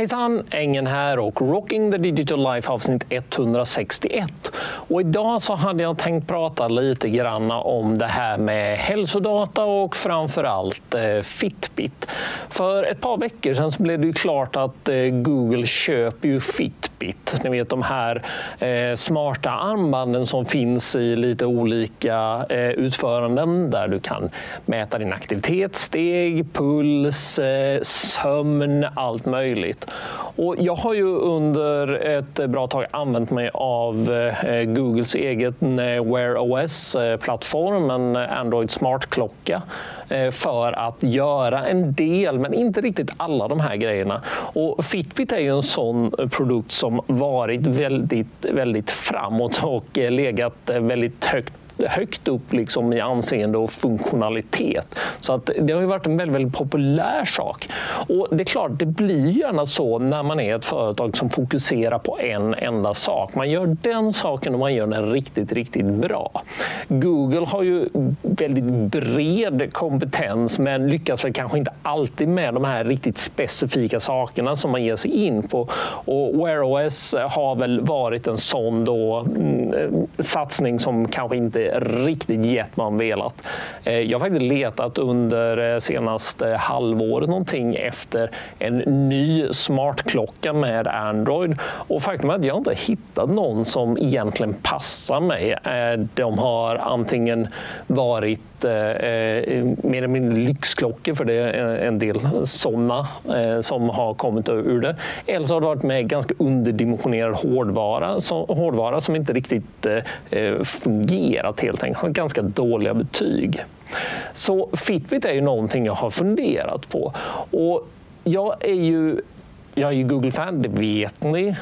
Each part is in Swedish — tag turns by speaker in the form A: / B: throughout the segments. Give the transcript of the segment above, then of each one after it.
A: Hejsan! Engen här och Rocking the Digital Life avsnitt 161. Och idag så hade jag tänkt prata lite grann om det här med hälsodata och framförallt eh, Fitbit. För ett par veckor sedan så blev det ju klart att eh, Google köper ju Fitbit. Ni vet de här eh, smarta armbanden som finns i lite olika eh, utföranden där du kan mäta din aktivitet, steg, puls, eh, sömn, allt möjligt. Och jag har ju under ett bra tag använt mig av eh, Googles eget Wear OS-plattform, eh, en Android Smart-klocka eh, för att göra en del, men inte riktigt alla de här grejerna. Och Fitbit är ju en sån produkt som varit väldigt, väldigt framåt och legat väldigt högt högt upp liksom i anseende och funktionalitet. Så att det har ju varit en väldigt, väldigt populär sak. Och det är klart, det blir gärna så när man är ett företag som fokuserar på en enda sak. Man gör den saken och man gör den riktigt, riktigt bra. Google har ju väldigt bred kompetens men lyckas väl kanske inte alltid med de här riktigt specifika sakerna som man ger sig in på. Och Wear OS har väl varit en sån då, mm, eh, satsning som kanske inte riktigt gett man velat. Eh, jag har faktiskt letat under eh, senaste halvåret någonting efter en ny smartklocka med Android och faktum är att jag inte hittat någon som egentligen passar mig. Eh, de har antingen varit Eh, eh, mer eller mindre lyxklockor, för det är en del sådana eh, som har kommit ur det. Eller så har det varit med ganska underdimensionerad hårdvara, hårdvara som inte riktigt fungerat helt enkelt, har ganska dåliga betyg. Så Fitbit är ju någonting jag har funderat på. Och jag är ju jag är ju Google-fan, det vet ni.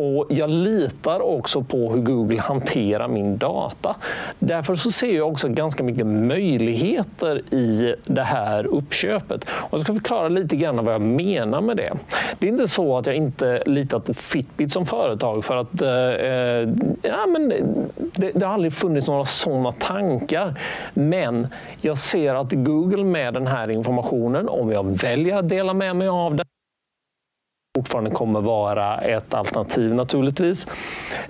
A: Och jag litar också på hur Google hanterar min data. Därför så ser jag också ganska mycket möjligheter i det här uppköpet. Och jag ska förklara lite grann vad jag menar med det. Det är inte så att jag inte litat på Fitbit som företag för att eh, eh, ja, men det, det har aldrig funnits några sådana tankar. Men jag ser att Google med den här informationen, om jag väljer att dela med mig av den fortfarande kommer vara ett alternativ naturligtvis.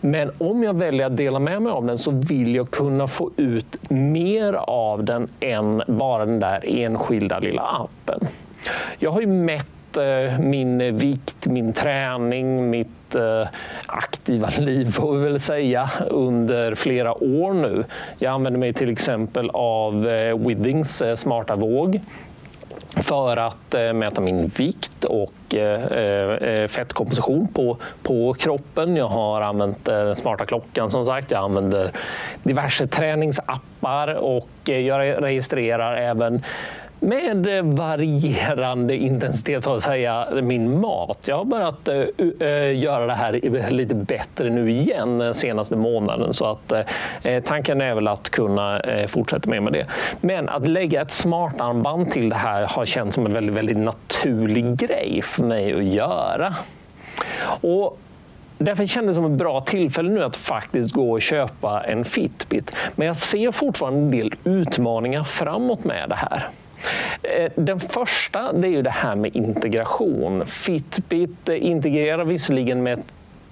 A: Men om jag väljer att dela med mig av den så vill jag kunna få ut mer av den än bara den där enskilda lilla appen. Jag har ju mätt eh, min vikt, min träning, mitt eh, aktiva liv får vi väl säga under flera år nu. Jag använder mig till exempel av eh, Withings smarta våg för att eh, mäta min vikt och eh, eh fettkomposition på, på kroppen. Jag har använt eh, den smarta klockan som sagt. Jag använder diverse träningsappar och eh, jag registrerar även med varierande intensitet för att säga min mat. Jag har börjat uh, göra det här lite bättre nu igen den senaste månaden så att uh, tanken är väl att kunna uh, fortsätta med, med det. Men att lägga ett smartarmband till det här har känts som en väldigt, väldigt naturlig grej för mig att göra. Och Därför kändes det som ett bra tillfälle nu att faktiskt gå och köpa en Fitbit. Men jag ser fortfarande en del utmaningar framåt med det här. Eh, den första det är ju det här med integration. Fitbit eh, integrerar visserligen med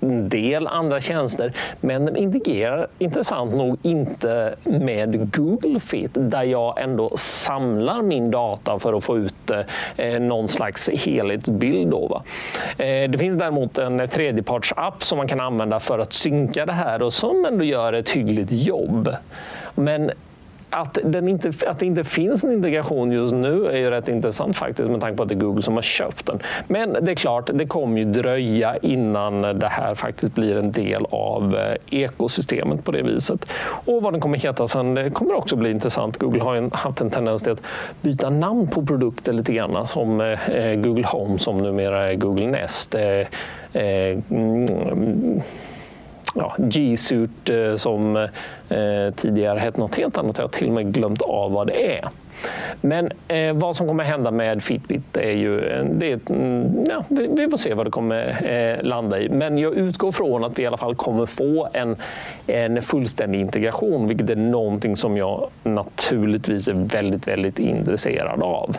A: en del andra tjänster, men den integrerar intressant nog inte med Google Fit där jag ändå samlar min data för att få ut eh, eh någon slags helhetsbild. Då, va? Eh, det finns däremot en tredjepartsapp som man kan använda för att synka det här och som ändå gör ett hyggligt jobb. Men att, den inte, att det inte finns en integration just nu är ju rätt intressant faktiskt med tanke på att det är Google som har köpt den. Men det är klart, det kommer ju dröja innan det här faktiskt blir en del av eh, ekosystemet på det viset. Och vad den kommer heta sen, det kommer också bli intressant. Google har ju haft en tendens till att byta namn på produkter lite grann som eh, eh, Google Home som numera är Google Nest. Mm, Ja, G-Suit eh, som eh, tidigare hette något helt annat. Jag har till och med glömt av vad det är. Men eh, vad som kommer hända med Fitbit är ju... Det, mm, ja, vi, vi, får se vad det kommer eh, landa i. Men jag utgår från att vi i alla fall kommer få en, en fullständig integration, vilket är någonting som jag naturligtvis är väldigt, väldigt intresserad av.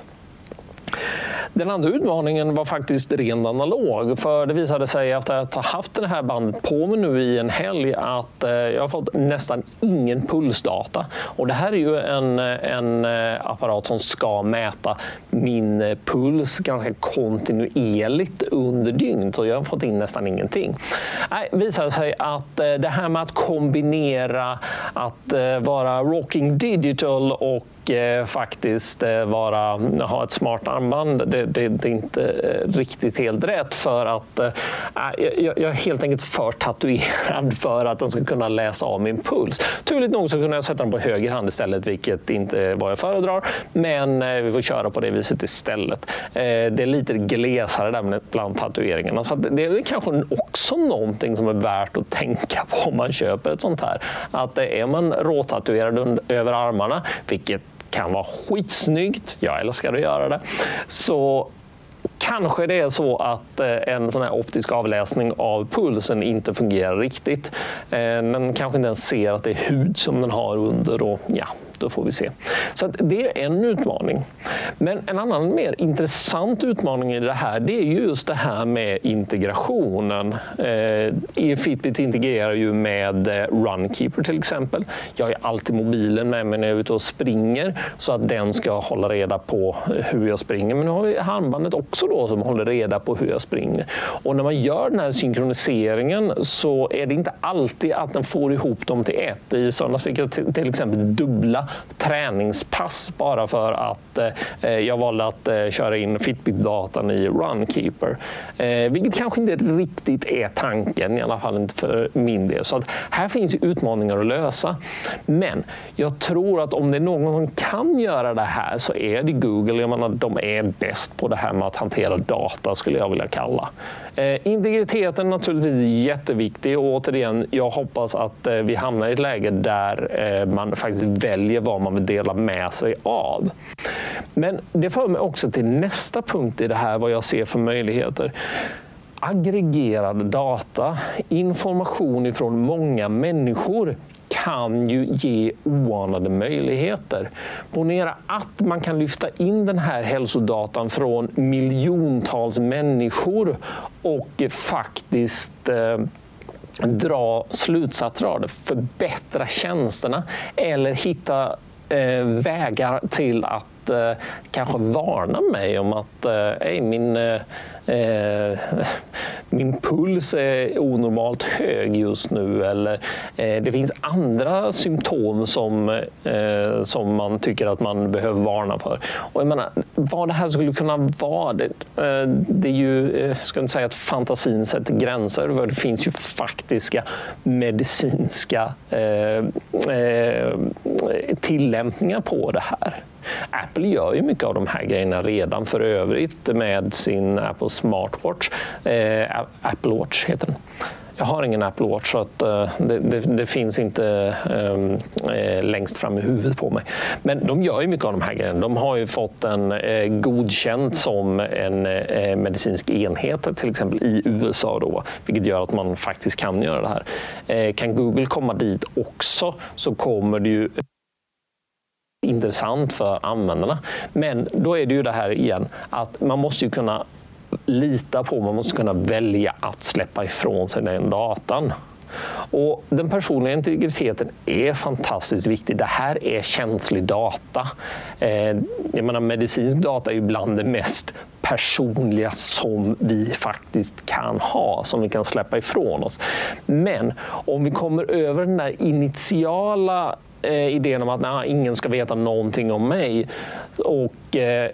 A: Den andra utmaningen var faktiskt rent analog. För det visade sig efter att ha haft det här bandet på mig nu i en helg att eh, jag har fått nästan ingen pulsdata. Och det här är ju en, en eh, apparat som ska mäta min eh, puls ganska kontinuerligt under dygnet och jag har fått in nästan ingenting. Det visade sig att det här med att kombinera att vara rocking digital och eh, faktiskt eh, vara, ha ett smart armband, det, det, det, är inte eh, riktigt helt rätt. För att eh, äh, jag, jag, är helt enkelt för tatuerad för att den ska kunna läsa av min puls. Turligt nog så kunde jag sätta den på höger hand istället, vilket inte är vad jag föredrar. Men eh, vi får köra på det viset istället. Eh, det är lite glesare där bland tatueringarna. Så det är kanske också någonting som är värt att tänka på om man köper ett sånt här. Att är man råtatuerad över armarna, vilket kan vara skitsnyggt, jag älskar att göra det, så Kanske det är så att eh, en sån här optisk avläsning av pulsen inte fungerar riktigt. Eh, den kanske inte ens ser att det är hud som den har under och ja, då får vi se. Så det är en utmaning. Men en annan mer intressant utmaning i det här, det är just det här med integrationen. Eh, Fitbit integrerar ju med eh, Runkeeper till exempel. Jag har alltid mobilen med mig när jag är ute och springer så att den ska hålla reda på hur jag springer. Men nu har vi handbandet också då som håller reda på hur jag springer. Och när man gör den här synkroniseringen så är det inte alltid att den får ihop dem till ett. I söndags fick jag till exempel dubbla träningspass bara för att eh, jag valde att eh, köra in Fitbit-datan i Runkeeper. Eh, vilket kanske inte riktigt är tanken, i alla fall inte för min del. Så att här finns utmaningar att lösa. Men jag tror att om det är någon som kan göra det här så är det Google. Jag menar, de är bäst på det här med att hantera data, skulle jag vilja kalla. Eh, integriteten är naturligtvis jätteviktig och återigen, jag hoppas att eh, vi hamnar i ett läge där eh, man faktiskt väljer vad man vill dela med sig av. Men det för mig också till nästa punkt i det här, vad jag ser för möjligheter aggregerad data, information ifrån många människor kan ju ge oanade möjligheter. Ponera att man kan lyfta in den här hälsodatan från miljontals människor och faktiskt eh, dra slutsatser av det, förbättra tjänsterna eller hitta eh, vägar till att eh, kanske varna mig om att eh, min eh, eh, min puls är onormalt hög just nu eller eh, det finns andra symptom som, eh, som man tycker att man behöver varna för. Och jag menar, vad det här skulle kunna vara, det, eh, det är ju, jag eh, ska inte säga att fantasin sätter gränser, för det finns ju faktiska medicinska eh, eh, tillämpningar på det här. Apple gör ju mycket av de här grejerna redan för övrigt med sin Apple Smartwatch. Eh, Apple Watch heter den. Jag har ingen Apple Watch så att, eh, det, det, det, finns inte ehm, eh, längst fram i huvudet på mig. Men de gör ju mycket av de här grejerna. De har ju fått en eh, godkänt som en eh, medicinsk enhet till exempel i USA då, vilket gör att man faktiskt kan göra det här. Eh, kan Google komma dit också så kommer det ju intressant för användarna. Men då är det ju det här igen att man måste ju kunna lita på, man måste kunna välja att släppa ifrån sig den datan. Och den personliga integriteten är fantastiskt viktig. Det här är känslig data. Eh, jag menar, medicinsk data är ju bland det mest personliga som vi faktiskt kan ha, som vi kan släppa ifrån oss. Men om vi kommer över den där initiala eh, idén om att nej, ingen ska veta någonting om mig och eh,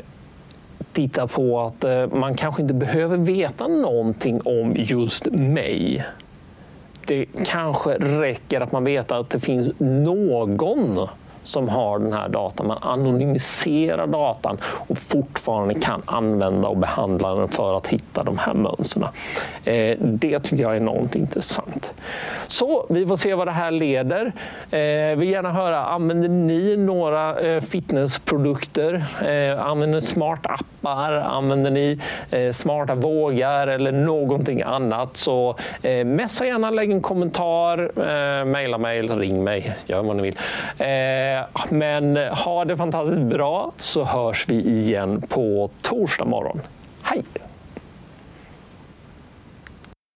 A: titta på att eh, man kanske inte behöver veta någonting om just mig. Det kanske räcker att man vet att det finns någon som har den här datan. Man anonymiserar datan och fortfarande kan använda och behandla den för att hitta de här mönstren. Eh, det tycker jag är enormt intressant. Så vi får se vad det här leder. Vi vill gärna höra, använder ni några eh, fitnessprodukter? Använder ni smarta appar? Använder ni smarta vågar eller någonting annat? Så messa gärna, lägg en kommentar, mejla mig, ring mig, gör vad ni vill. Eh, men eh, ha det fantastiskt bra så hörs vi igen på torsdag morgon. Hej!